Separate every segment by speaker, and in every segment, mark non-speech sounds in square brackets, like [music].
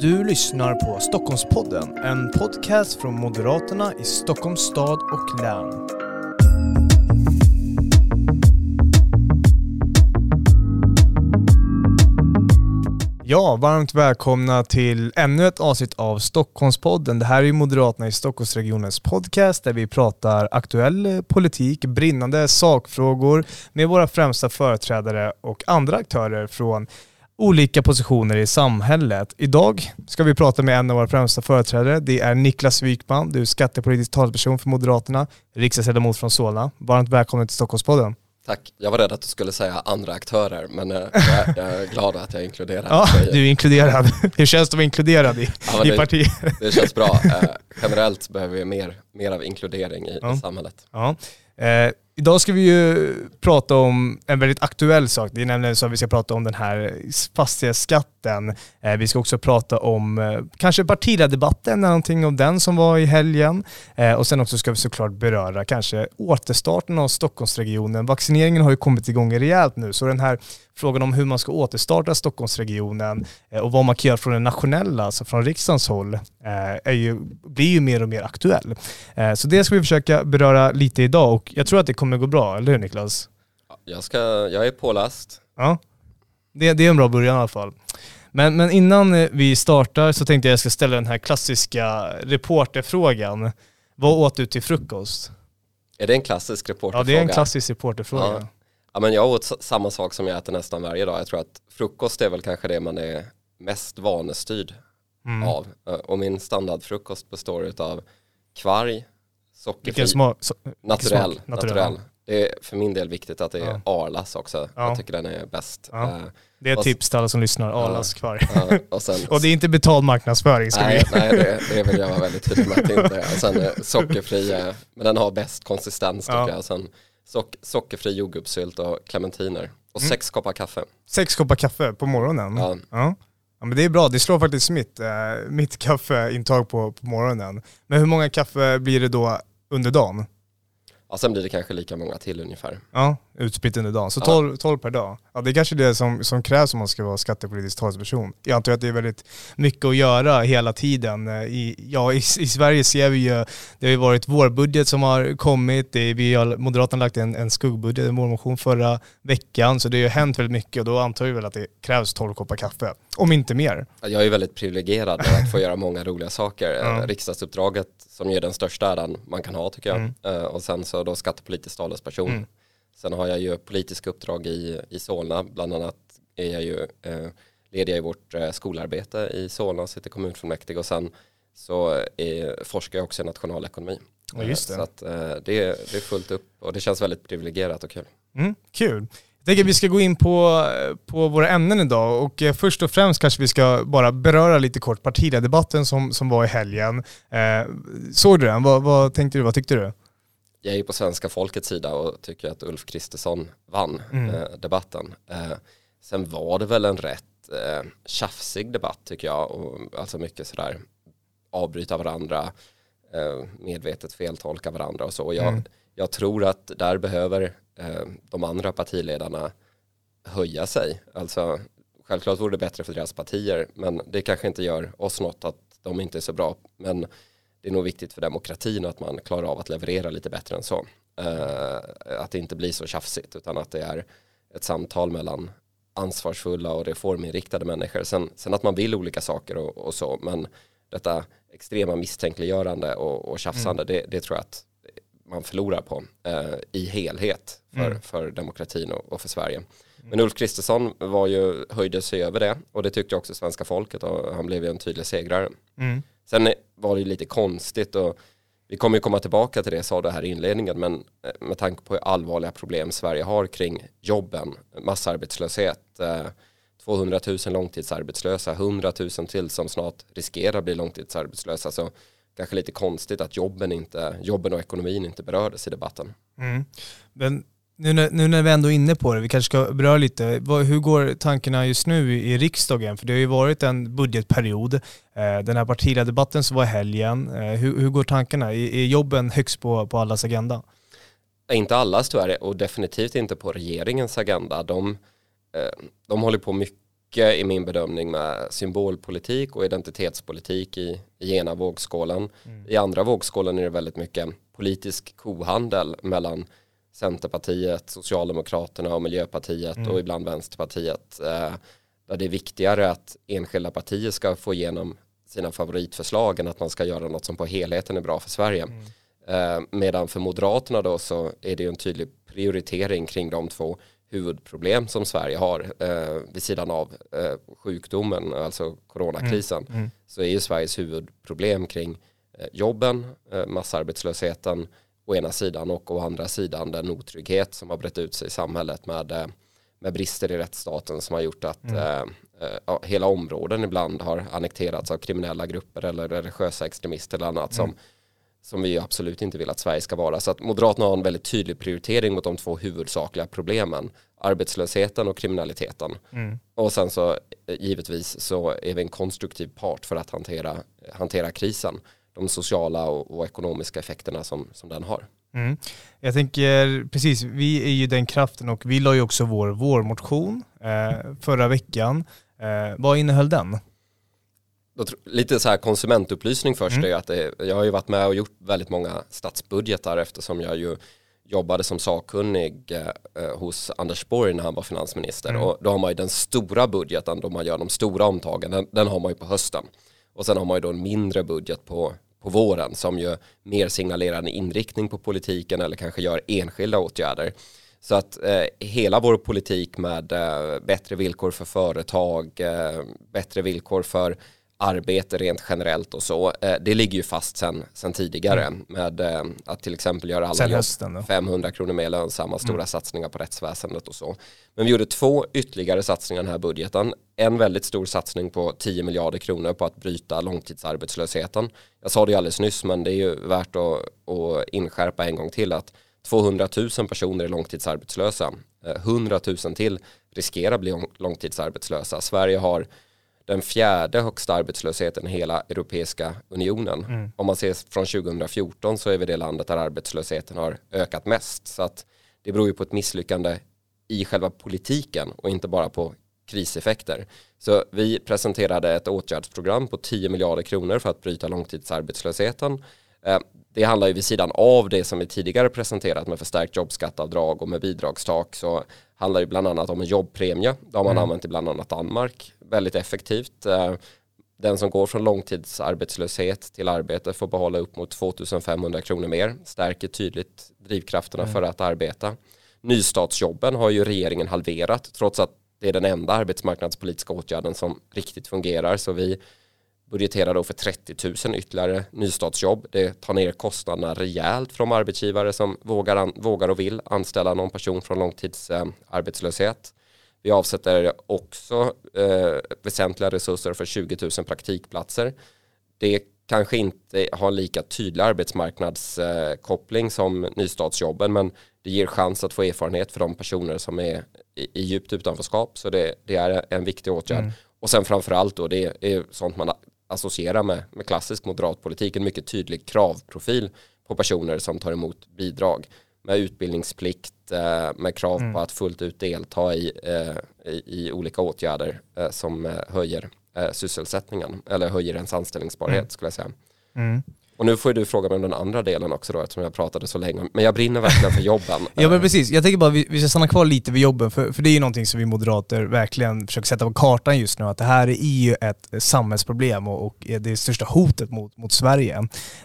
Speaker 1: Du lyssnar på Stockholmspodden, en podcast från Moderaterna i Stockholms stad och län. Ja, varmt välkomna till ännu ett avsnitt av Stockholmspodden. Det här är Moderaterna i Stockholmsregionens podcast där vi pratar aktuell politik, brinnande sakfrågor med våra främsta företrädare och andra aktörer från olika positioner i samhället. Idag ska vi prata med en av våra främsta företrädare. Det är Niklas Wykman, du är skattepolitisk talesperson för Moderaterna, riksdagsledamot från Solna. Varmt välkommen till Stockholmspodden.
Speaker 2: Tack. Jag var rädd att du skulle säga andra aktörer, men eh, [laughs] jag, jag är glad att jag är inkluderad.
Speaker 1: Ja, du är inkluderad. [laughs] Hur känns det att vara inkluderad i, ja, i partiet?
Speaker 2: Det känns bra. Eh, generellt behöver vi mer, mer av inkludering i, ja. i samhället.
Speaker 1: Ja. Eh, Idag ska vi ju prata om en väldigt aktuell sak. Det är nämligen så att vi ska prata om den här fastighetsskatten. Eh, vi ska också prata om eh, kanske partiledardebatten, någonting om den som var i helgen. Eh, och sen också ska vi såklart beröra kanske återstarten av Stockholmsregionen. Vaccineringen har ju kommit igång rejält nu, så den här frågan om hur man ska återstarta Stockholmsregionen och vad man kan göra från den nationella, alltså från riksdagens håll, är ju, blir ju mer och mer aktuell. Så det ska vi försöka beröra lite idag och jag tror att det kommer gå bra, eller hur Niklas?
Speaker 2: Jag, ska, jag är påläst.
Speaker 1: Ja, det, det är en bra början i alla fall. Men, men innan vi startar så tänkte jag att jag ska ställa den här klassiska reporterfrågan. Vad åt du till frukost?
Speaker 2: Är det en klassisk reporterfråga?
Speaker 1: Ja, det är en klassisk reporterfråga.
Speaker 2: Ja. ja. men jag åt samma sak som jag äter nästan varje dag. Jag tror att frukost är väl kanske det man är mest vanestyrd mm. av. Och min standardfrukost består av kvarg, sockerfri,
Speaker 1: Vilken smak? So
Speaker 2: naturell, smak? naturell. Det är för min del viktigt att det är ja. Arlas också. Ja. Jag tycker den är bäst. Ja.
Speaker 1: Eh, det är ett tips till alla som lyssnar, Arlas kvarg. Ja, och, sen, [laughs] och det är inte betald marknadsföring.
Speaker 2: Ska nej, vi... nej det, det vill jag vara väldigt tydlig med att det inte är. Och sen eh, sockerfri, men den har bäst konsistens tycker jag. Sen sock, sockerfri jordgubbssylt och clementiner. Och mm. sex koppar kaffe.
Speaker 1: Sex koppar kaffe på morgonen? Ja. ja. Men det är bra, det slår faktiskt mitt, äh, mitt kaffeintag på, på morgonen. Men hur många kaffe blir det då under dagen?
Speaker 2: Ja, sen blir det kanske lika många till ungefär.
Speaker 1: Ja, utspritt under dagen. Så 12, 12 per dag. Ja, det är kanske det som, som krävs om man ska vara skattepolitisk talesperson. Jag antar att det är väldigt mycket att göra hela tiden. I, ja, i, i Sverige ser vi ju, det har ju varit vårbudget som har kommit, det, vi har, Moderaterna lagt en, en skuggbudget, en vårmotion förra veckan, så det har ju hänt väldigt mycket och då antar vi väl att det krävs 12 koppar kaffe, om inte mer.
Speaker 2: Jag är väldigt privilegierad att få göra många roliga saker. Ja. Riksdagsuppdraget som är den största äran man kan ha tycker jag. Mm. Uh, och sen så då skattepolitisk talesperson. Mm. Sen har jag ju politiska uppdrag i, i Solna, bland annat är jag ju uh, leder jag i vårt uh, skolarbete i Solna, sitter kommunfullmäktige och sen så är, forskar jag också i nationalekonomi.
Speaker 1: Ja, just det.
Speaker 2: Så att, det, det är fullt upp och det känns väldigt privilegierat och kul.
Speaker 1: Mm, kul. Jag tänker att vi ska gå in på, på våra ämnen idag och eh, först och främst kanske vi ska bara beröra lite kort partiledardebatten som, som var i helgen. Eh, såg du den? Vad, vad tänkte du? Vad tyckte du?
Speaker 2: Jag är på svenska folkets sida och tycker att Ulf Kristersson vann mm. eh, debatten. Eh, sen var det väl en rätt eh, tjafsig debatt tycker jag och alltså mycket sådär avbryta varandra, eh, medvetet feltolka varandra och så. Jag, mm. jag tror att där behöver Eh, de andra partiledarna höja sig. Alltså, självklart vore det bättre för deras partier, men det kanske inte gör oss något att de inte är så bra. Men det är nog viktigt för demokratin att man klarar av att leverera lite bättre än så. Uh, att det inte blir så tjafsigt, utan att det är ett samtal mellan ansvarsfulla och reforminriktade människor. Sen, sen att man vill olika saker och, och så, men detta extrema misstänkliggörande och, och tjafsande, mm. det, det, tror jag att man förlorar på eh, i helhet för, mm. för demokratin och, och, för Sverige. Men Ulf Kristersson var ju, höjde sig över det och det tyckte också svenska folket och han blev ju en tydlig segrare. Mm. Sen var det lite konstigt och vi kommer ju komma tillbaka till det, sa det här i inledningen, men eh, med tanke på hur allvarliga problem Sverige har kring jobben, massarbetslöshet, eh, 200 000 långtidsarbetslösa, 100 000 till som snart riskerar att bli långtidsarbetslösa. Så kanske lite konstigt att jobben, inte, jobben och ekonomin inte berördes i debatten. Mm.
Speaker 1: Men nu när, nu när vi ändå är inne på det, vi kanske ska beröra lite, hur går tankarna just nu i, riksdagen? För det har ju varit en budgetperiod, eh, den här partiledardebatten som var i helgen, eh, hur, hur går tankarna? Är, jobben högst på, på allas agenda?
Speaker 2: Inte allas tyvärr och definitivt inte på regeringens agenda. De, eh, de håller på mycket mycket i min bedömning med symbolpolitik och identitetspolitik i, i ena vågskålen. Mm. I andra vågskålen är det väldigt mycket politisk kohandel mellan Centerpartiet, Socialdemokraterna och Miljöpartiet mm. och ibland Vänsterpartiet. Eh, där det är viktigare att enskilda partier ska få igenom sina favoritförslag än att man ska göra något som på helheten är bra för Sverige. Mm. Eh, medan för Moderaterna då så är det ju en tydlig prioritering kring de två huvudproblem som Sverige har eh, vid sidan av eh, sjukdomen, alltså coronakrisen, mm. Mm. så är ju Sveriges huvudproblem kring eh, jobben, eh, massarbetslösheten å ena sidan och å andra sidan den otrygghet som har brett ut sig i samhället med, eh, med brister i rättsstaten som har gjort att mm. Eh, ja, hela områden ibland har annekterats av kriminella grupper eller religiösa extremister eller annat som mm som vi absolut inte vill att Sverige ska vara. Så att Moderaterna har en väldigt tydlig prioritering mot de två huvudsakliga problemen. Arbetslösheten och kriminaliteten. Mm. Och sen så eh, givetvis så är vi en konstruktiv part för att hantera, hantera krisen. De sociala och, och ekonomiska effekterna som, som den har.
Speaker 1: Mm. Jag tänker, precis, vi är ju den kraften och vi la ju också vår vårmotion eh, förra veckan. Eh, vad innehöll den?
Speaker 2: lite så här konsumentupplysning först mm. är att det, jag har ju varit med och gjort väldigt många statsbudgetar eftersom jag ju jobbade som sakkunnig eh, hos Anders Borg när han var finansminister mm. och då har man ju den stora budgeten då man gör de stora omtagen, den, den, har man ju på hösten och sen har man ju då en mindre budget på, på våren som ju mer signalerar en inriktning på politiken eller kanske gör enskilda åtgärder. Så att eh, hela vår politik med eh, bättre villkor för företag, eh, bättre villkor för arbete rent generellt och så, eh, det ligger ju fast sen, sen tidigare mm. med eh, att till exempel göra alla jobb 500 kronor mer lönsamma, stora mm. satsningar på rättsväsendet och så. Men vi gjorde två ytterligare satsningar i den här budgeten. En väldigt stor satsning på 10 miljarder kronor på att bryta långtidsarbetslösheten. Jag sa det ju alldeles nyss men det är ju värt att, att inskärpa en gång till att 200 000 personer är långtidsarbetslösa. 100 eh, 000 till riskerar att bli långtidsarbetslösa. Sverige har den fjärde högsta arbetslösheten i hela Europeiska unionen. Mm. Om man ser från 2014 så är vi det landet där arbetslösheten har ökat mest. Så att det beror ju på ett misslyckande i själva politiken och inte bara på kriseffekter. Så vi presenterade ett åtgärdsprogram på 10 miljarder kronor för att bryta långtidsarbetslösheten. Eh, det handlar ju vid sidan av det som vi tidigare presenterat med förstärkt jobbskattavdrag och med bidragstak så handlar det bland annat om en jobbpremie. Det har man mm. använt i bland annat Danmark väldigt effektivt. Eh, den som går från långtidsarbetslöshet till arbete får behålla upp mot 2500 kronor mer. Stärker tydligt drivkrafterna mm. för att arbeta. Nystartsjobben har ju regeringen halverat trots att det är den enda arbetsmarknadspolitiska åtgärden som riktigt fungerar. Så vi budgeterar då för 30 000 ytterligare nystartsjobb. Det tar ner kostnaderna rejält de arbetsgivare som vågar, vågar och vill anställa någon person från långtidsarbetslöshet. Vi avsätter också eh, väsentliga resurser för 20 000 praktikplatser. Det kanske inte har lika tydlig arbetsmarknadskoppling som nystartsjobben men det ger chans att få erfarenhet för de personer som är i, i djupt utanförskap så det, det är en viktig åtgärd. Mm. Och sen framförallt då det är sånt man associera med, med klassisk moderatpolitik, en mycket tydlig kravprofil på personer som tar emot bidrag med utbildningsplikt, eh, med krav mm. på att fullt ut delta i, eh, i, i olika åtgärder eh, som höjer sysselsättningen eller höjer ens anställningsbarhet mm. skulle jag säga. Mm. Och nu får du fråga mig om den andra delen också då eftersom jag pratade så länge. Men jag brinner verkligen för jobben. [laughs]
Speaker 1: ja men precis, jag tänker bara vi, vi ska stanna kvar lite vid jobben för, för det är ju någonting som vi moderater verkligen försöker sätta på kartan just nu. Att det här är ju ett samhällsproblem och, och är det största hotet mot, mot Sverige.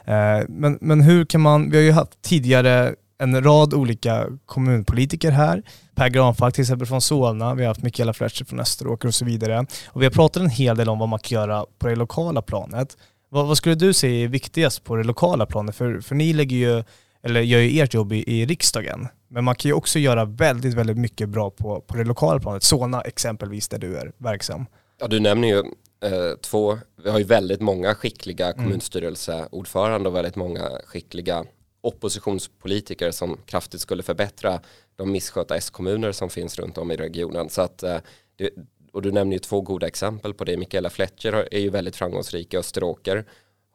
Speaker 1: Eh, men, men hur kan man, vi har ju haft tidigare en rad olika kommunpolitiker här. Per Granfalk till exempel från Solna, vi har haft Mikaela Fletcher från Österåker och så vidare. Och vi har pratat en hel del om vad man kan göra på det lokala planet. Vad, vad, skulle du säga är viktigast på det lokala planet? För, för ni lägger ju, eller gör ju ert jobb i, i riksdagen. Men man kan ju också göra väldigt, väldigt mycket bra på, på det lokala planet. Solna exempelvis där du är verksam.
Speaker 2: Ja, du nämner ju eh, två, vi har ju väldigt många skickliga mm. kommunstyrelseordförande och väldigt många skickliga oppositionspolitiker som kraftigt skulle förbättra de missköta S-kommuner som finns runt om i regionen. Så att eh, och du nämner ju två goda exempel på det. Mikaela Fletcher är ju väldigt framgångsrik i Österåker.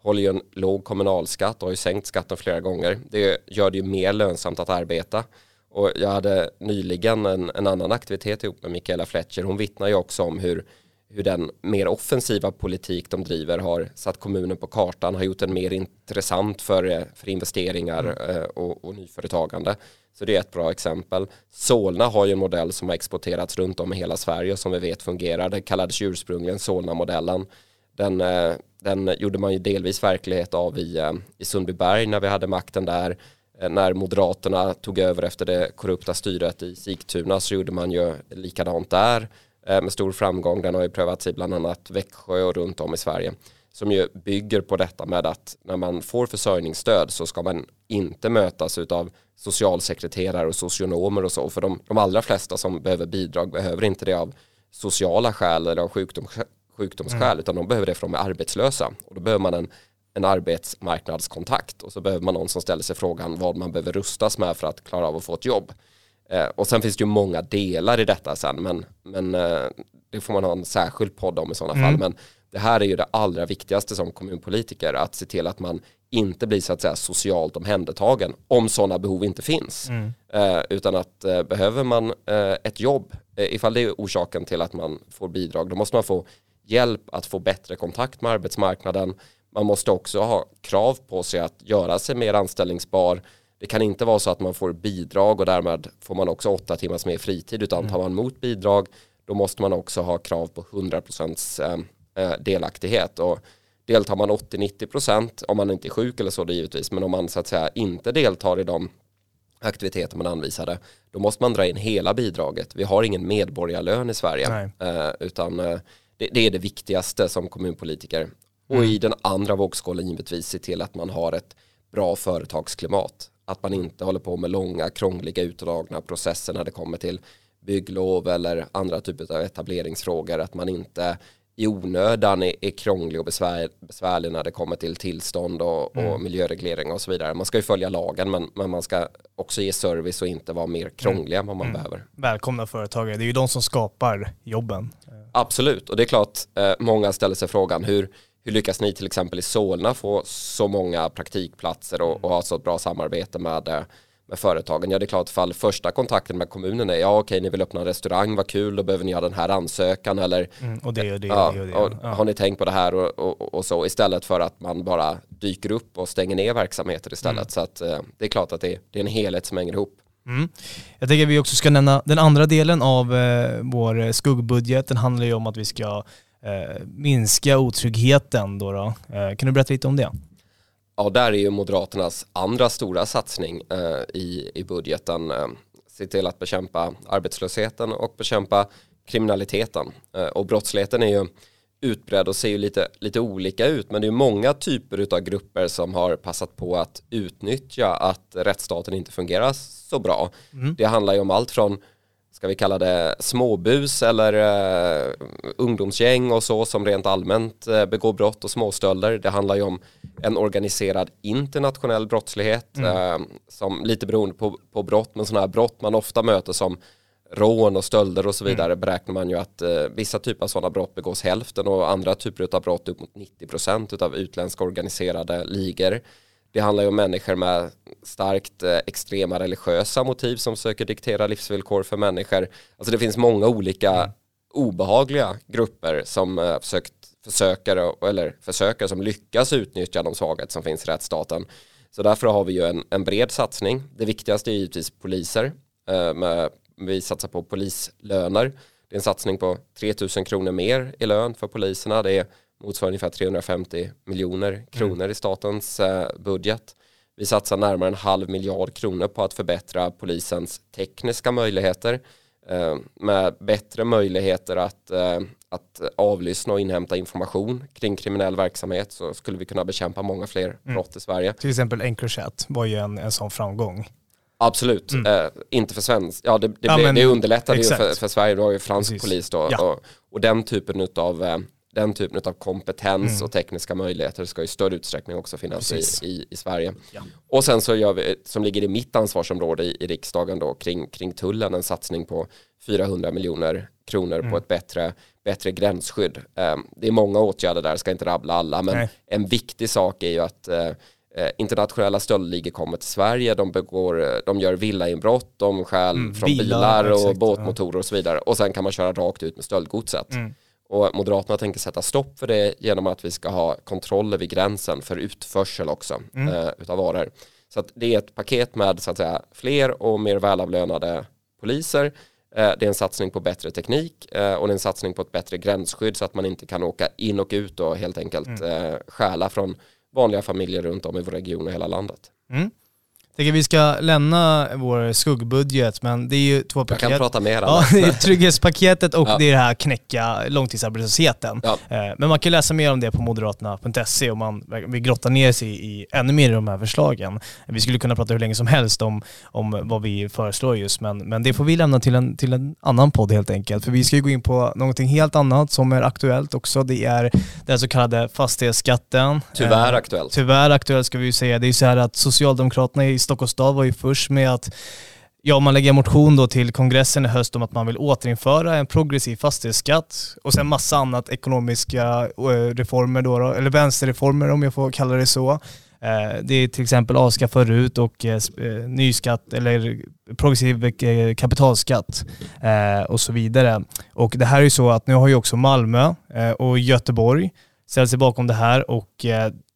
Speaker 2: Håller ju en låg kommunalskatt och har ju sänkt skatten flera gånger. Det gör det ju mer lönsamt att arbeta. Och jag hade nyligen en, en annan aktivitet ihop med Mikaela Fletcher. Hon vittnar ju också om hur, hur den mer offensiva politik de driver har satt kommunen på kartan, har gjort den mer intressant för, för investeringar mm. och, och nyföretagande. Så det är ett bra exempel. Solna har ju en modell som har exporterats runt om i hela Sverige som vi vet fungerar. Det kallades ursprungligen Solna-modellen. Den, eh, den gjorde man ju delvis verklighet av i, eh, i Sundbyberg när vi hade makten där. Eh, när Moderaterna tog över efter det korrupta styret i Sigtuna så gjorde man ju likadant där med stor framgång. Den har ju prövats i bland annat Växjö och runt om i Sverige som ju bygger på detta med att när man får försörjningsstöd så ska man inte mötas av socialsekreterare och socionomer och så. För de, de allra flesta som behöver bidrag behöver inte det av sociala skäl eller av sjukdom, sjukdomsskäl mm. utan de behöver det för de är arbetslösa. Och då behöver man en, en arbetsmarknadskontakt och så behöver man någon som ställer sig frågan vad man behöver rustas med för att klara av att få ett jobb. Eh, och sen finns det ju många delar i detta sen men, men eh, det får man ha en särskild podd om i sådana mm. fall. Men det här är ju det allra viktigaste som kommunpolitiker, att se till att man inte blir så att säga socialt omhändertagen om sådana behov inte finns. Mm. Eh, utan att eh, behöver man ett jobb, ifall det är orsaken till att man får bidrag, då måste man få hjälp att få bättre kontakt med arbetsmarknaden. Man måste också ha krav på sig att göra sig mer anställningsbar. Det kan inte vara så att man får bidrag och därmed får man också åtta timmars mer fritid utan mm. tar man emot bidrag då måste man också ha krav på 100 procents eh, delaktighet. Och deltar man 80-90% om man inte är sjuk eller så det givetvis, men om man så att säga inte deltar i de aktiviteter man anvisade, då måste man dra in hela bidraget. Vi har ingen medborgarlön i Sverige, eh, utan eh, det, är det viktigaste som kommunpolitiker. Och mm. i den andra vågskålen givetvis se till att man har ett bra företagsklimat. Att man inte håller på med långa, krångliga, utdragna processer när det kommer till bygglov eller andra typer av etableringsfrågor. Att man inte i onödan är, är krånglig och besvär, besvärlig när det kommer till tillstånd och, mm. och miljöreglering och så vidare. Man ska ju följa lagen men, men, man ska också ge service och inte vara mer krånglig än vad man mm. behöver.
Speaker 1: Välkomna företagare, det är ju de som skapar jobben.
Speaker 2: Absolut, och det är klart eh, många ställer sig frågan hur, hur lyckas ni till exempel i Solna få så många praktikplatser och, och ha så ett bra samarbete med eh, med företagen. Ja det är klart fall första kontakten med kommunen är ja okej ni vill öppna en restaurang, vad kul, då behöver ni ha den här ansökan eller
Speaker 1: mm, och det och det,
Speaker 2: ja,
Speaker 1: det, och det.
Speaker 2: Och, ja. Har ni tänkt på det här och, och, så istället för att man bara dyker upp och stänger ner verksamheter istället. Mm. Så att eh, det är klart att det, det, är en helhet som hänger ihop.
Speaker 1: Mm. Jag tänker att vi också ska nämna den andra delen av eh, vår skuggbudget. Den handlar ju om att vi ska minska otryggheten. Då, då. Eh, kan du berätta lite om det?
Speaker 2: Ja, där är ju Moderaternas andra stora satsning eh, i, i budgeten. Eh, se till att bekämpa arbetslösheten och bekämpa kriminaliteten. Eh, och brottsligheten är ju utbredd och ser ju lite, lite olika ut men det är många typer av grupper som har passat på att utnyttja att rättsstaten inte fungerar så bra. Mm. Det handlar ju om allt från ska vi kalla det småbus eller uh, ungdomsgäng och så som rent allmänt uh, begår brott och småstölder. Det handlar ju om en organiserad internationell brottslighet mm. uh, som lite beroende på, på brott men sådana här brott man ofta möter som rån och stölder och så vidare mm. beräknar man ju att vissa typer av sådana brott begås hälften och andra typer av brott upp mot 90% av utländska organiserade ligor. Det handlar ju om människor med starkt eh, extrema religiösa motiv som söker diktera livsvillkor för människor. Alltså det finns många olika mm. obehagliga grupper som eh, försökt, försöker, eller försöker som lyckas utnyttja de svagheter som finns i rättsstaten. Så därför har vi ju en, en bred satsning. Det viktigaste är givetvis poliser. Eh, med, vi satsar på polislöner. Det är en satsning på 3 000 kronor mer i lön för poliserna. Det är motsvarar ungefär 350 miljoner kronor mm. i statens eh, budget. Vi satsar närmare en halv miljard kronor på att förbättra polisens tekniska möjligheter eh, med bättre möjligheter att, eh, att avlyssna och inhämta information kring kriminell verksamhet så skulle vi kunna bekämpa många fler mm. brott i Sverige.
Speaker 1: Till exempel Encrochat var ju en, en sån framgång.
Speaker 2: Absolut, mm. eh, inte för svensk, ja det, det, ja, blev, det underlättade ju för, för Sverige, då har ju fransk Precis. polis då ja. och, och den typen av den typen av kompetens mm. och tekniska möjligheter ska i större utsträckning också finnas i, i, i, Sverige. Ja. Och sen så gör vi, som ligger i mitt ansvarsområde i, i riksdagen då, kring, kring tullen, en satsning på 400 miljoner kronor mm. på ett bättre, bättre gränsskydd. Um, det är många åtgärder där, ska inte rabbla alla, men Nej. en viktig sak är ju att uh, internationella stöldligor kommer till Sverige, de, begår, eh, de gör villainbrott, de stjäl mm, från bilar, bilar och exakt, båtmotorer och så vidare och sen kan man köra rakt ut med stöldgodset. Mm. Och Moderaterna tänker sätta stopp för det genom att vi ska ha kontroller vid gränsen för utförsel också mm. eh, utav varor. Så det är ett paket med så att säga, fler och mer välavlönade poliser. Eh, det är en satsning på bättre teknik eh, och det är en satsning på ett bättre gränsskydd så att man inte kan åka in och ut och helt enkelt mm. Eh, stjäla från vanliga familjer runt om i vår region och hela landet.
Speaker 1: Mm. Tycker vi ska lämna vår skuggbudget, men det är ju två paket.
Speaker 2: Jag kan prata mer.
Speaker 1: Ja, [laughs] det är trygghetspaketet och ja. det är det här knäcka långtidsarbetslösheten. Ja. Eh, men man kan läsa mer om det på moderaterna.se om man vill grotta ner sig i ännu mer i de här förslagen. Vi skulle kunna prata hur länge som helst om, om vad vi föreslår just, men, men det får vi lämna till en, till en annan podd helt enkelt. För vi ska ju gå in på någonting helt annat som är aktuellt också. Det är den så kallade fastighetsskatten.
Speaker 2: Tyvärr aktuellt.
Speaker 1: Tyvärr aktuellt ska vi ju säga. Det är ju så här att Socialdemokraterna i Stockholms stad var ju först med att Ja, man lägger en motion då till kongressen i höst om att man vill återinföra en progressiv fastighetsskatt och sen massa annat ekonomiska eh, reformer då, eller vänsterreformer om jag får kalla det så. Eh, det är till exempel avskaffa RUT och eh, nyskatt ny skatt eller progressiv kapitalskatt och så vidare. Och det här är ju så att nu har ju också Malmö och Göteborg ställt sig bakom det här och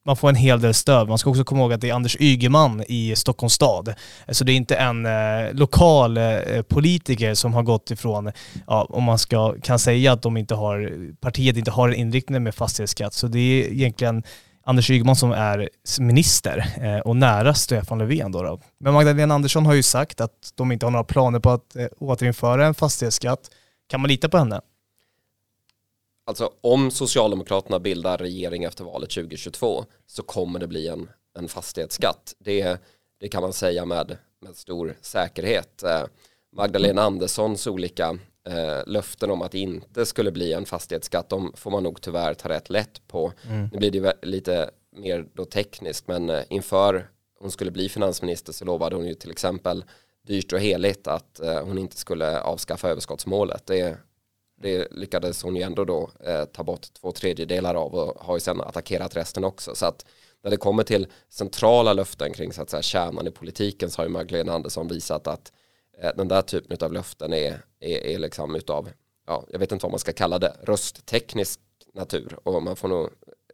Speaker 1: man får en hel del stöd. Man ska också komma ihåg att det är Anders Ygeman i Stockholms stad. Så det är inte en eh, lokal eh, politiker som har gått ifrån, ja, om man ska, kan säga att de inte har, partiet inte har en inriktning med fastighetsskatt. Så det är egentligen Anders Ygeman som är minister eh, och nära Stefan Löfven. Då, då Men Magdalena Andersson har ju sagt att de inte har några planer på att eh, återinföra en fastighetsskatt. Kan man lita på henne?
Speaker 2: Alltså om Socialdemokraterna bildar regering efter valet 2022 så kommer det bli en, en fastighetsskatt. Det, det kan man säga med, med stor säkerhet. Eh, Magdalena Anderssons olika eh, löften om att det inte skulle bli en fastighetsskatt, de får man nog tyvärr ta rätt lätt på. Mm. Nu blir det lite mer då tekniskt, men eh, inför hon skulle bli finansminister så lovade hon ju till exempel dyrt och heligt att eh, hon inte skulle avskaffa överskottsmålet. Det det lyckades hon ju ändå då eh, ta bort två tredjedelar av och har ju sen attackerat resten också. Så att när det kommer till centrala löften kring så att säga, kärnan i politiken så har ju Magdalena Andersson visat att eh, den där typen av löften är, är, är liksom utav, ja, jag vet inte vad man ska kalla det, röstteknisk natur och man får nog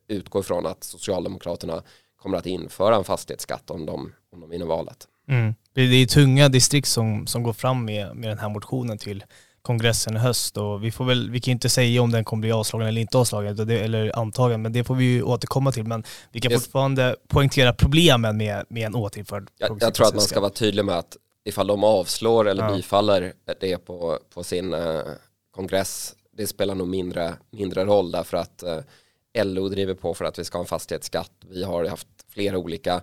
Speaker 2: utgå ifrån att Socialdemokraterna kommer att införa en fastighetsskatt om de, om de vinner valet.
Speaker 1: Mm. Det är tunga distrikt som, som går fram med, med den här motionen till kongressen i höst och vi får väl, vi kan inte säga om den kommer bli avslagen eller inte avslagen eller antagen, men det får vi ju återkomma till. Men vi kan yes. fortfarande poängtera problemen med, med en återinförd
Speaker 2: jag, jag tror att man ska vara tydlig med att ifall de avslår eller ja. bifaller det på, på sin eh, kongress, det spelar nog mindre, mindre roll därför att eh, LO driver på för att vi ska ha en fastighetsskatt. Vi har haft flera olika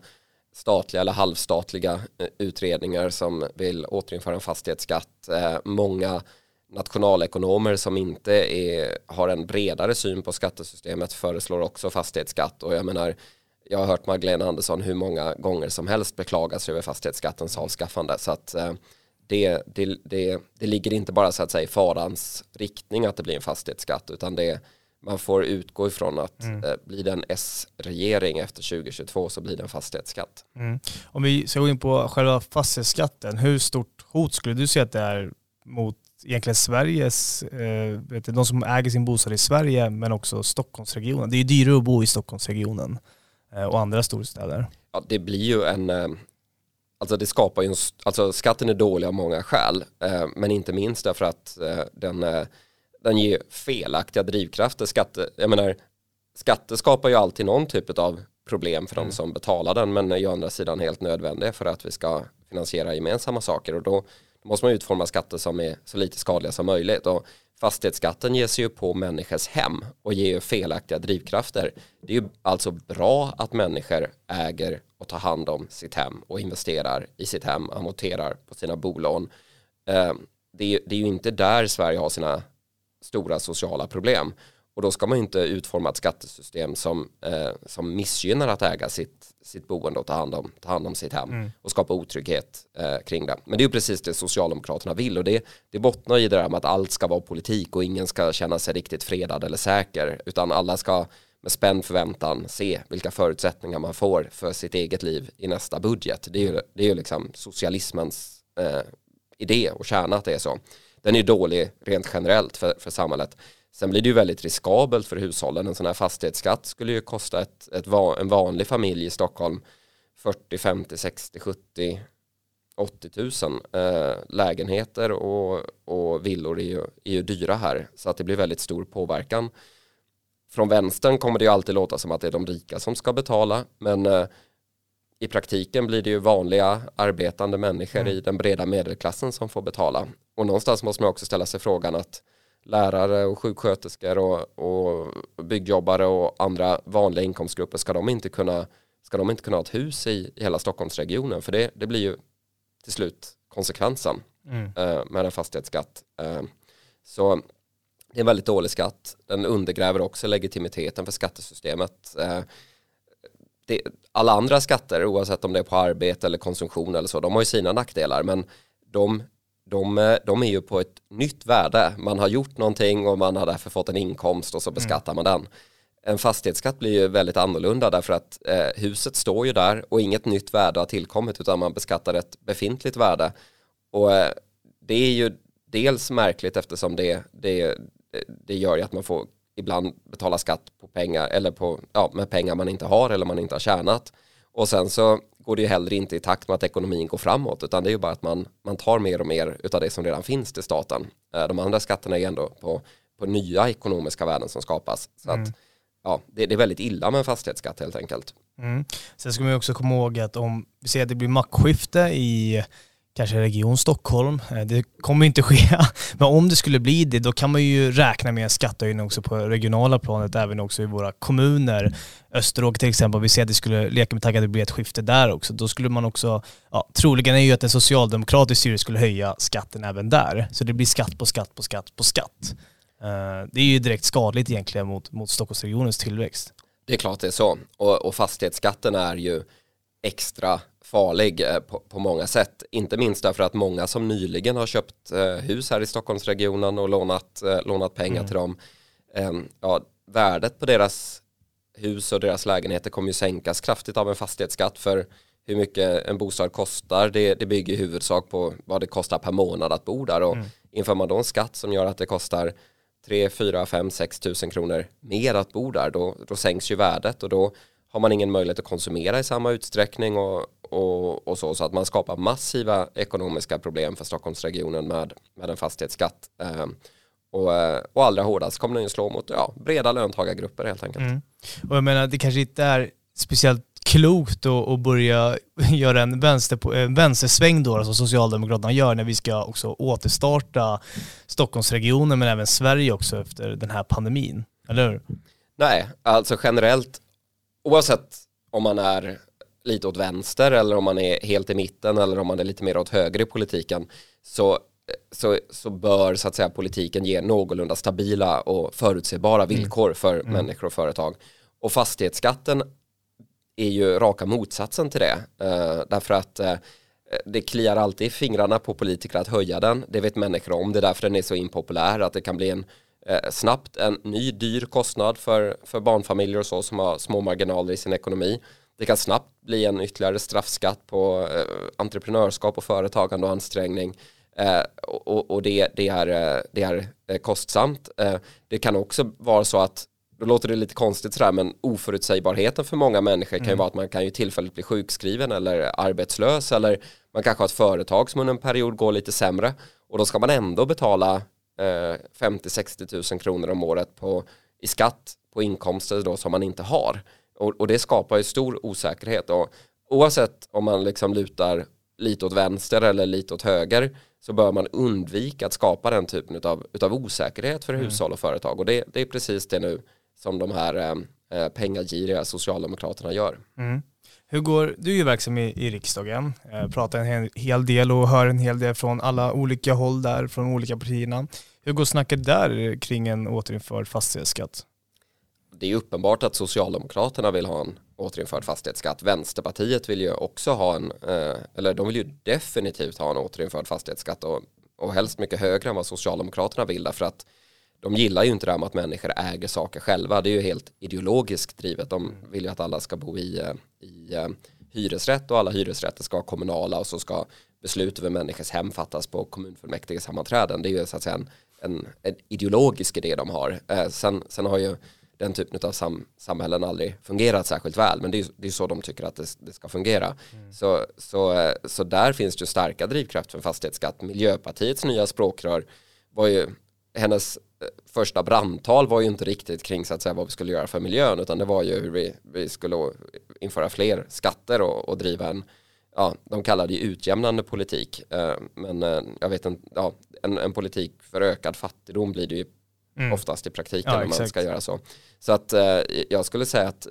Speaker 2: statliga eller halvstatliga eh, utredningar som vill återinföra en fastighetsskatt. Eh, många nationalekonomer som inte är, har en bredare syn på skattesystemet föreslår också fastighetsskatt och jag menar jag har hört Magdalena Andersson hur många gånger som helst beklaga sig över fastighetsskattens avskaffande så att eh, det, det, det, det ligger inte bara så att säga i farans riktning att det blir en fastighetsskatt utan det man får utgå ifrån att mm. eh, blir det en S-regering efter 2022 så blir det en fastighetsskatt.
Speaker 1: Mm. Om vi ska gå in på själva fastighetsskatten, hur stort hot skulle du säga att det är mot egentligen Sveriges, eh, vet du, de som äger sin bostad i Sverige men också Stockholmsregionen. Det är ju dyrare att bo i Stockholmsregionen eh, och andra storstäder.
Speaker 2: Ja, det blir ju en, eh, alltså det skapar ju en, alltså skatten är dålig av många skäl, eh, men inte minst därför att eh, den, eh, den ger felaktiga drivkrafter. Skatte, jag menar, skatter skapar ju alltid någon typ av problem för mm. de som betalar den men är ju å andra sidan helt nödvändiga för att vi ska finansiera gemensamma saker och då då måste man utforma skatter som är så lite skadliga som möjligt. Och fastighetsskatten ger sig ju på människors hem och ger ju felaktiga drivkrafter. Det är ju alltså bra att människor äger och tar hand om sitt hem och investerar i sitt hem, amorterar på sina bolån. Eh, det är ju inte där Sverige har sina stora sociala problem. Och då ska man inte utforma ett skattesystem som, eh, som missgynnar att äga sitt, sitt boende och ta hand om, ta hand om sitt hem mm. och skapa otrygghet eh, kring det. Men det är ju precis det Socialdemokraterna vill och det, det bottnar i det där med att allt ska vara politik och ingen ska känna sig riktigt fredad eller säker utan alla ska med spänd förväntan se vilka förutsättningar man får för sitt eget liv i nästa budget. Det är ju, det är ju liksom socialismens eh, idé och kärna att det är så. Den är ju dålig rent generellt för, för samhället. Sen blir det ju väldigt riskabelt för hushållen. En sån här fastighetsskatt skulle ju kosta ett, ett, en vanlig familj i Stockholm 40, 50, 60, 70, 80 000 eh, lägenheter och, och villor är ju, är ju dyra här. Så att det blir väldigt stor påverkan. Från vänstern kommer det ju alltid låta som att det är de rika som ska betala. Men eh, i praktiken blir det ju vanliga arbetande människor mm. i den breda medelklassen som får betala. Och någonstans måste man också ställa sig frågan att lärare och sjuksköterskor och, och byggjobbare och andra vanliga inkomstgrupper ska de inte kunna ska de inte kunna ha ett hus i, i hela Stockholmsregionen för det, det blir ju till slut konsekvensen mm. eh, med en fastighetsskatt. Eh, så det är en väldigt dålig skatt. Den undergräver också legitimiteten för skattesystemet. Eh, det, alla andra skatter, oavsett om det är på arbete eller konsumtion eller så, de har ju sina nackdelar, men de, de, de är ju på ett nytt värde. Man har gjort någonting och man har därför fått en inkomst och så mm. beskattar mm. man den. En fastighetsskatt blir ju väldigt annorlunda därför att eh, huset står ju där och inget nytt värde har tillkommit utan man beskattar ett befintligt värde. Och eh, det är ju dels märkligt eftersom det, det, det gör ju att man får ibland betala skatt på pengar eller på, ja, med pengar man inte har eller man inte har tjänat. Och sen så går det ju heller inte i takt med att ekonomin går framåt utan det är ju bara att man, man tar mer och mer av det som redan finns till staten. Eh, de andra skatterna är ändå på, på nya ekonomiska värden som skapas. Så mm. att, ja, det, det, är väldigt illa med en fastighetsskatt helt enkelt.
Speaker 1: Mm. Sen ska man också komma ihåg att om vi ser att det blir maktskifte i kanske Region Stockholm. Eh, det kommer inte ske. [laughs] Men om det skulle bli det, då kan man ju räkna med en skattehöjning också på regionala planet, även också i våra kommuner. Österåker till exempel, vi ser att det skulle, leka med tanken att det blir ett skifte där också. Då skulle man också, ja, troligen är ju att en socialdemokratisk styre skulle höja skatten även där. Så det blir skatt på skatt på skatt på skatt. Eh, det är ju direkt skadligt egentligen mot, mot Stockholmsregionens tillväxt.
Speaker 2: Det är klart det är så. Och, och fastighetsskatten är ju extra farlig eh, på, på, många sätt. Inte minst därför att många som nyligen har köpt eh, hus här i Stockholmsregionen och lånat, eh, lånat pengar mm. till dem. Ja, värdet på deras hus och deras lägenheter kommer ju sänkas kraftigt av en fastighetsskatt för hur mycket en bostad kostar. Det, det bygger i huvudsak på vad det kostar per månad att bo där och mm. inför man då en skatt som gör att det kostar 3, 4, 5, 6 tusen kronor mer att bo där då, då sänks ju värdet och då har man ingen möjlighet att konsumera i samma utsträckning och, och, och så, så att man skapar massiva ekonomiska problem för Stockholmsregionen med, med en fastighetsskatt. Eh, och, och allra hårdast kommer den ju slå mot ja, breda löntagargrupper helt enkelt. Mm.
Speaker 1: Och jag menar, det kanske inte är speciellt klokt att börja [laughs] göra en, vänster, en vänstersväng då, som Socialdemokraterna gör när vi ska också återstarta Stockholmsregionen men även Sverige också efter den här pandemin, eller hur?
Speaker 2: Nej, alltså generellt oavsett om man är lite åt vänster eller om man är helt i mitten eller om man är lite mer åt höger i politiken så, så, så bör så att säga politiken ge någorlunda stabila och förutsebara mm. villkor för mm. människor och företag. Och fastighetsskatten är ju raka motsatsen till det. Uh, därför att uh, det kliar alltid i fingrarna på politiker att höja den. Det vet människor om. Det är därför den är så impopulär. Att det kan bli en uh, snabbt en ny dyr kostnad för, för barnfamiljer och så som har små marginaler i sin ekonomi. Det kan snabbt bli en ytterligare straffskatt på entreprenörskap och företagande och ansträngning. och, och det, det, är, det är kostsamt. det kan också vara så att då låter det lite konstigt sådär men oförutsägbarheten för många människor kan ju mm. vara att man kan ju tillfälligt bli sjukskriven eller arbetslös eller man kanske har ett företag som under en period går lite sämre och då ska man ändå betala eh, 50-60 000 kronor om året på, i skatt på inkomster då som man inte har och, och det skapar ju stor osäkerhet och oavsett om man liksom lutar lite åt vänster eller lite åt höger så bör man undvika att skapa den typen av utav osäkerhet för mm. hushåll och företag och det, det är precis det nu som de här eh, eh, pengagiriga socialdemokraterna gör. Mm.
Speaker 1: Hur går, du är ju verksam i, i riksdagen, eh, pratar en hel, del och hör en hel del från alla olika håll där, från olika partierna. Hur går snacket där kring en återinförd fastighetsskatt?
Speaker 2: Det är uppenbart att Socialdemokraterna vill ha en återinförd fastighetsskatt. Vänsterpartiet vill ju också ha en, eh, eller de vill ju definitivt ha en återinförd fastighetsskatt och, och helst mycket högre än vad Socialdemokraterna vill därför att de gillar ju inte det här med att människor äger saker själva. Det är ju helt ideologiskt drivet. De vill ju att alla ska bo i, eh, i eh, hyresrätt och alla hyresrätter ska vara kommunala och så ska beslut över människors hem fattas på kommunfullmäktige sammanträden. Det är ju så att säga en, en, en ideologisk idé de har. Eh, sen, sen har ju den typen av sam samhällen aldrig fungerat särskilt väl men det är, det är så de tycker att det, det ska fungera. Mm. Så, så, eh, så där finns det ju starka drivkrafter för fastighetsskatt. Miljöpartiets nya språkrör var ju hennes första brandtal var ju inte riktigt kring så att säga vad vi skulle göra för miljön utan det var ju hur vi, vi skulle införa fler skatter och, och driva en ja, de kallar det utjämnande politik. Eh, men eh, jag vet inte, ja, en, en politik för ökad fattigdom blir det ju mm. oftast i praktiken ja, om man ska göra så. Så att eh, jag skulle säga att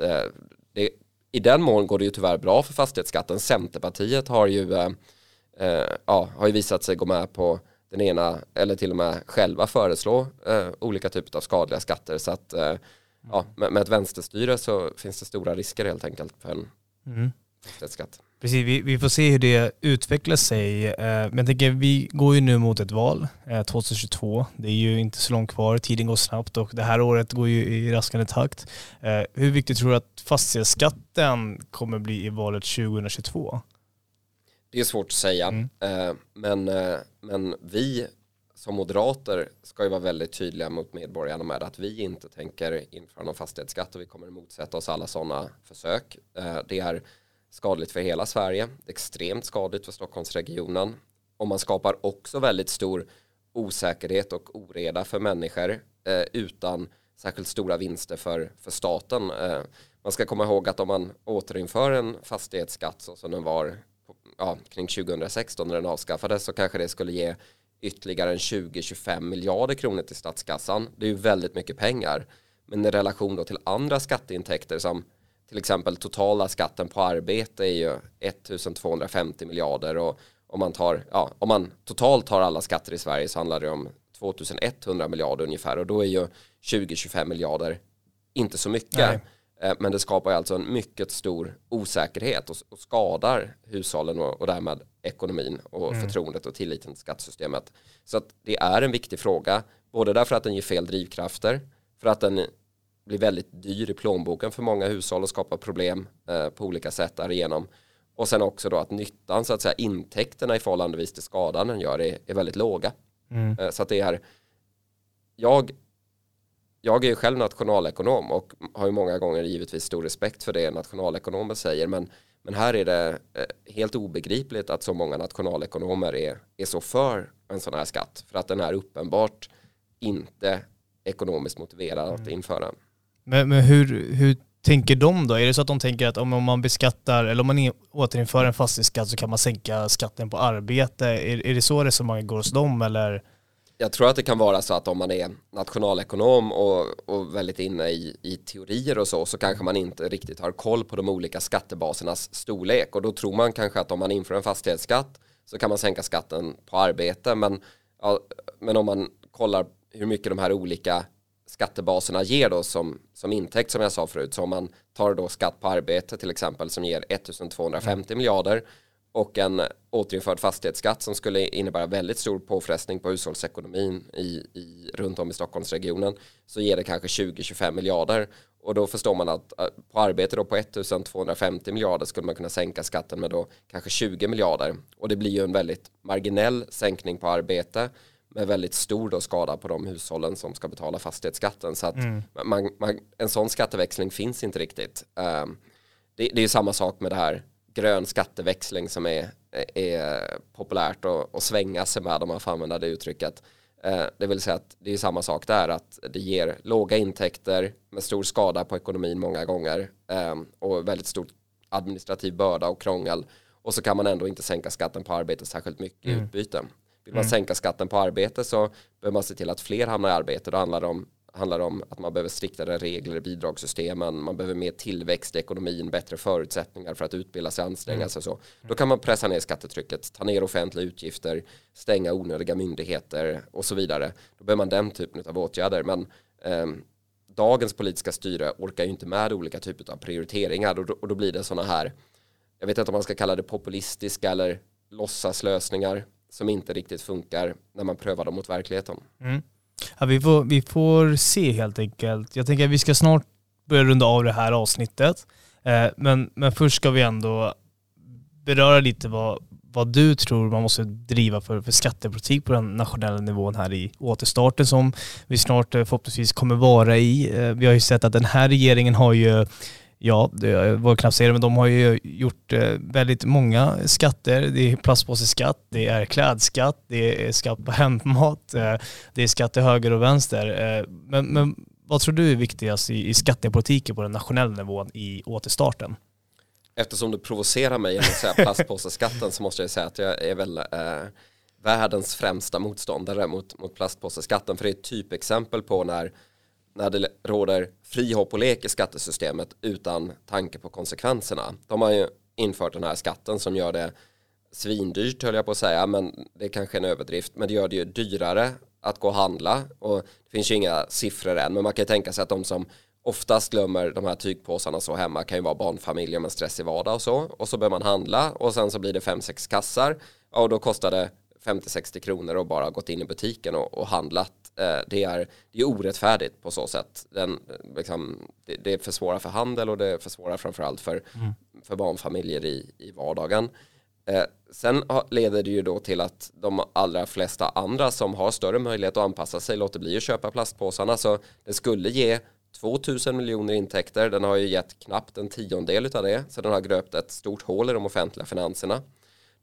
Speaker 2: det, i den mån går det ju tyvärr bra för fastighetsskatten. Centerpartiet har ju, ja, har ju visat sig gå med på den ena eller till och med själva föreslå olika typer av skadliga skatter. Så att ja, med, med ett vänsterstyre så finns det stora risker helt enkelt för en mm. fastighetsskatt.
Speaker 1: Precis, vi, vi, får se hur det utvecklar sig. Eh, men jag tänker, vi går ju nu mot ett val, 2022. Eh, det är ju inte så långt kvar, tiden går snabbt och det här året går ju i raskande takt. Eh, hur viktigt tror du att fastighetsskatten kommer bli i valet 2022?
Speaker 2: Det är svårt att säga, mm. men, men vi som moderater ska ju vara väldigt tydliga mot medborgarna med att vi inte tänker införa någon fastighetsskatt och vi kommer att motsätta oss alla sådana försök. Det är skadligt för hela Sverige, extremt skadligt för Stockholmsregionen och man skapar också väldigt stor osäkerhet och oreda för människor eh, utan särskilt stora vinster för, för staten. Eh, man ska komma ihåg att om man återinför en fastighetsskatt så som den var ja, kring 2016 när den avskaffades så kanske det skulle ge ytterligare en 20-25 miljarder kronor till statskassan. Det är ju väldigt mycket pengar. Men i relation då till andra skatteintäkter som till exempel totala skatten på arbete är ju 1250 miljarder och om man tar, ja, om man totalt tar alla skatter i Sverige så handlar det om 2100 miljarder ungefär och då är ju 20-25 miljarder inte så mycket. Nej. Eh, men det skapar alltså en mycket stor osäkerhet och, skadar hushållen och, därmed ekonomin och mm. förtroendet och tilliten till skattesystemet. Så det är en viktig fråga, både därför att den ger fel drivkrafter, för att den blir väldigt dyr i plånboken för många hushåll och skapar problem eh, på olika sätt därigenom. Och sen också då att nyttan, så att säga intäkterna i förhållandevis till skadan den gör är, är väldigt låga. Mm. Eh, så att det är, jag, jag är ju själv nationalekonom och har ju många gånger givetvis stor respekt för det nationalekonomer säger, men, men här är det eh, helt obegripligt att så många nationalekonomer är, är så för en sån här skatt, för att den är uppenbart inte ekonomiskt motiverad att mm. införa.
Speaker 1: Men, men hur, hur tänker de då? Är det så att de tänker att om man beskattar eller om man återinför en fastighetsskatt så kan man sänka skatten på arbete? Är, är det så resonemanget går hos dem eller?
Speaker 2: Jag tror att det kan vara så att om man är nationalekonom och, och väldigt inne i, i teorier och så så kanske man inte riktigt har koll på de olika skattebasernas storlek och då tror man kanske att om man inför en fastighetsskatt så kan man sänka skatten på arbete men, ja, men om man kollar hur mycket de här olika skattebaserna ger då som, som intäkt som jag sa förut. Så om man tar då skatt på arbete till exempel som ger 1250 mm. miljarder och en återinförd fastighetsskatt som skulle innebära väldigt stor påfrestning på hushållsekonomin i, i, runt om i Stockholmsregionen så ger det kanske 20-25 miljarder och då förstår man att äh, på arbete då på 1250 miljarder skulle man kunna sänka skatten med då kanske 20 miljarder och det blir ju en väldigt marginell sänkning på arbete med väldigt stor då skada på de hushållen som ska betala fastighetsskatten. Så att mm. man, man, en sån skatteväxling finns inte riktigt. Um, det, det, är samma sak med det här grön skatteväxling som är, är populärt att svänga sig med om man får använda det uttrycket. Uh, det vill säga att det är samma sak där, att det ger låga intäkter med stor skada på ekonomin många gånger um, och väldigt stor administrativ börda och krångel. Och så kan man ändå inte sänka skatten på arbete särskilt mycket mm. i utbyte. Vill man mm. sänka skatten på arbete så behöver man se till att fler hamnar i arbete. Då handlar det om handlar om att man behöver striktare regler i bidragssystemen, man behöver mer tillväxt i ekonomin, bättre förutsättningar för att utbilda sig, anstränga mm. sig så. Då kan man pressa ner skattetrycket, ta ner offentliga utgifter, stänga onödiga myndigheter och så vidare. Då behöver man den typen av åtgärder. Men eh, dagens politiska styre orkar ju inte med olika typer av prioriteringar och då, och då blir det sådana här, jag vet inte om man ska kalla det populistiska eller låtsaslösningar. lösningar, som inte riktigt funkar när man prövar dem mot verkligheten. Mm.
Speaker 1: Ja, vi, får, vi får se helt enkelt. Jag tänker att vi ska snart börja runda av det här avsnittet. Eh, men, men först ska vi ändå beröra lite vad, vad du tror man måste driva för, för skattepolitik på den nationella nivån här i återstarten som vi snart eh, förhoppningsvis kommer vara i. Eh, vi har ju sett att den här regeringen har ju Ja, det var knappt säga det, men de har ju gjort eh, väldigt många skatter. Det är plastpåseskatt, det är klädskatt, det är skatt på hämtmat, eh, det är skatt till höger och vänster. Eh, men, men vad tror du är viktigast i, i skattepolitiken på den nationella nivån i återstarten?
Speaker 2: Eftersom du provocerar mig genom att säga plastpåseskatten så måste jag säga att jag är väl eh, världens främsta motståndare mot, mot plastpåseskatten. För det är ett typexempel på när, när det råder fri hopp och lek i skattesystemet utan tanke på konsekvenserna. De har ju infört den här skatten som gör det svindyrt höll jag på att säga, men det är kanske en överdrift, men det gör det ju dyrare att gå och handla och det finns ju inga siffror än, men man kan ju tänka sig att de som oftast glömmer de här tygpåsarna så hemma kan ju vara barnfamiljer med stressig vardag och så. Och så börjar man handla och sen så blir det fem sex kassar. och då kostar det 50-60 kronor och bara gått in i butiken och, och handlat. Eh, det, är, det är orättfärdigt på så sätt. Den, liksom, det, det försvårar för handel och det försvårar framförallt för, mm. för barnfamiljer i, i vardagen. Eh, sen leder det ju då till att de allra flesta andra som har större möjlighet att anpassa sig låter bli att köpa plastpåsarna. Så det skulle ge 2000 miljoner intäkter. Den har ju gett knappt en tiondel av det. Så den har gröpt ett stort hål i de offentliga finanserna.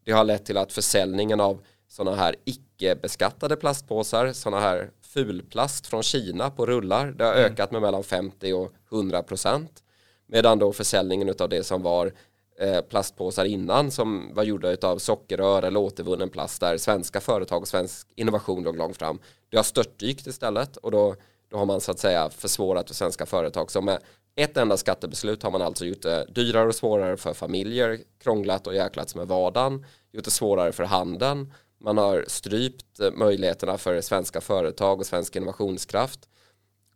Speaker 2: Det har lett till att försäljningen av sådana här icke-beskattade plastpåsar, sådana här fulplast från Kina på rullar, det har mm. ökat med mellan 50 och 100 procent. Medan då försäljningen av det som var eh, plastpåsar innan som var gjorda av sockerrör eller återvunnen plast där svenska företag och svensk innovation låg långt fram. Det har störtdykt istället och då då har man så att säga försvårat för svenska företag. Så med ett enda skattebeslut har man alltså gjort det dyrare och svårare för familjer, krånglat och jäklats med vardagen, gjort det svårare för handeln. Man har strypt eh, möjligheterna för svenska företag och svensk innovationskraft.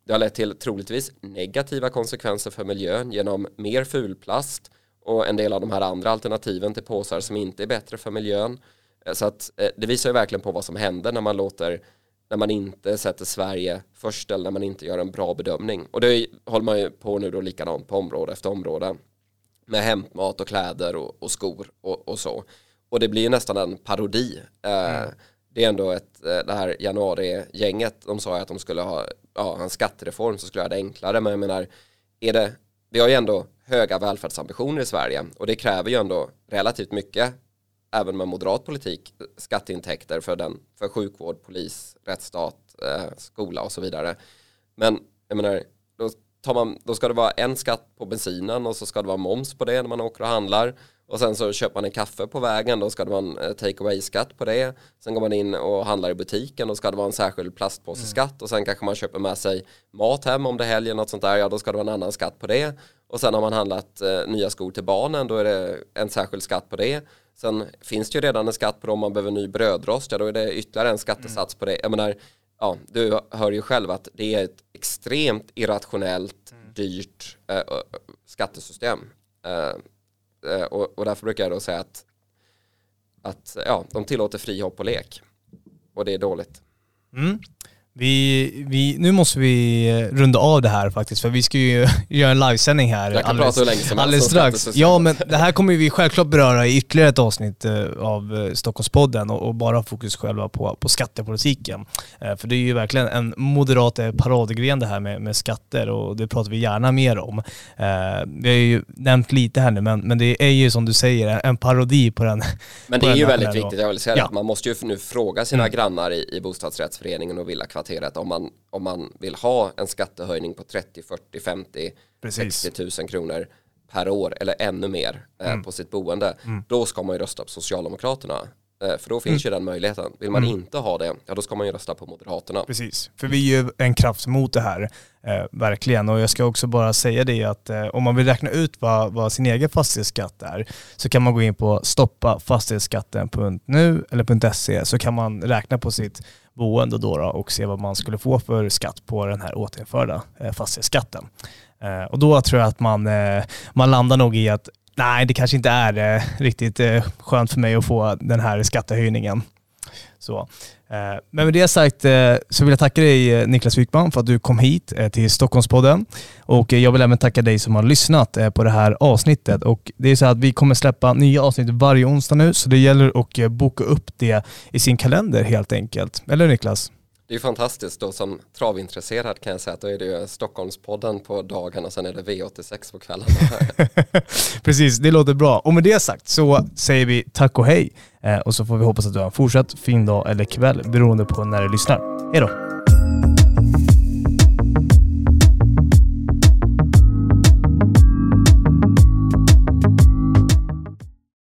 Speaker 2: Det har lett till troligtvis negativa konsekvenser för miljön genom mer fulplast och en del av de här andra alternativen till påsar som inte är bättre för miljön. Eh, så att eh, det visar ju verkligen på vad som händer när man låter när man inte sätter Sverige först eller när man inte gör en bra bedömning. Och det håller man ju på nu då likadant på område efter område med hämtmat och kläder och, och skor och, och, så. Och det blir ju nästan en parodi. Eh, mm. det är ändå ett, eh, det här januari-gänget, de sa att de skulle ha ja, en skattereform som skulle göra det enklare, men jag menar, är det, vi har ju ändå höga välfärdsambitioner i Sverige och det kräver ju ändå relativt mycket även med moderat politik skatteintäkter för, den, för sjukvård, polis, rättsstat, eh, skola och så vidare. Men jag menar, då, tar man, då ska det vara en skatt på bensinen och så ska det vara moms på det när man åker och handlar. Och sen så köper man en kaffe på vägen, då ska det vara en eh, take away-skatt på det. Sen går man in och handlar i butiken, då ska det vara en särskild plastpåseskatt. Mm. Och sen kanske man köper med sig mat hem om det är helgen, något sånt där, ja då ska det vara en annan skatt på det. Och sen har man handlat eh, nya skor till barnen, då är det en särskild skatt på det. Sen finns det ju redan en skatt på det om man behöver ny brödrost, ja då är det ytterligare en skattesats på det. Jag menar, ja, du hör ju själv att det är ett extremt irrationellt, mm. dyrt äh, skattesystem. Äh, Eh, och, och därför brukar jag då säga att, att ja, de tillåter fri hopp och lek. Och det är dåligt.
Speaker 1: Mm. Vi, vi, nu måste vi eh, runda av det här faktiskt, för vi ska ju [laughs] göra en livesändning här
Speaker 2: Jag kan alldeles, prata hur länge som
Speaker 1: alldeles strax. Ja, men det här kommer vi självklart beröra i ytterligare ett avsnitt eh, av eh, Stockholmspodden och, och bara fokus själva på, på skattepolitiken. För det är ju verkligen en moderat paradgren det här med, med skatter och det pratar vi gärna mer om. Vi har ju nämnt lite här nu, men, men det är ju som du säger en parodi på den.
Speaker 2: Men det är ju väldigt viktigt, jag vill säga ja. att man måste ju nu fråga sina mm. grannar i, i bostadsrättsföreningen och kvarteret om man, om man vill ha en skattehöjning på 30, 40, 50, Precis. 60 000 kronor per år eller ännu mer eh, mm. på sitt boende. Mm. Då ska man ju rösta på Socialdemokraterna. Eh, för då finns mm. ju den möjligheten. Vill man mm. inte ha det, ja då ska man ju rösta på Moderaterna.
Speaker 1: Precis, för vi är ju en kraft mot det här, eh, verkligen. Och jag ska också bara säga det att eh, om man vill räkna ut vad, vad, sin egen fastighetsskatt är så kan man gå in på stoppafastighetsskatten.nu eller .se så kan man räkna på sitt boende då, då och se vad man skulle få för skatt på den här återinförda eh, fastighetsskatten. Eh, och då tror jag att man, eh, man landar nog i att nej, det kanske inte är eh, riktigt eh, skönt för mig att få den här skattehöjningen. Så. Eh, men med det sagt eh, så vill jag tacka dig eh, Niklas Wykman för att du kom hit till Stockholmspodden. Och jag vill även tacka dig som har lyssnat på det här avsnittet. Och det är så att vi kommer släppa nya avsnitt varje onsdag nu, så det gäller att boka upp det i sin kalender helt enkelt. Eller Niklas?
Speaker 2: Det är fantastiskt då som travintresserad kan jag säga att då är det ju Stockholmspodden på dagen och sen är det V86 på kvällen. [laughs]
Speaker 1: Precis, det låter bra. Och med det sagt så säger vi tack och hej. Eh, och så får vi hoppas att du har en fortsatt fin dag eller kväll beroende på när du lyssnar. Hej då!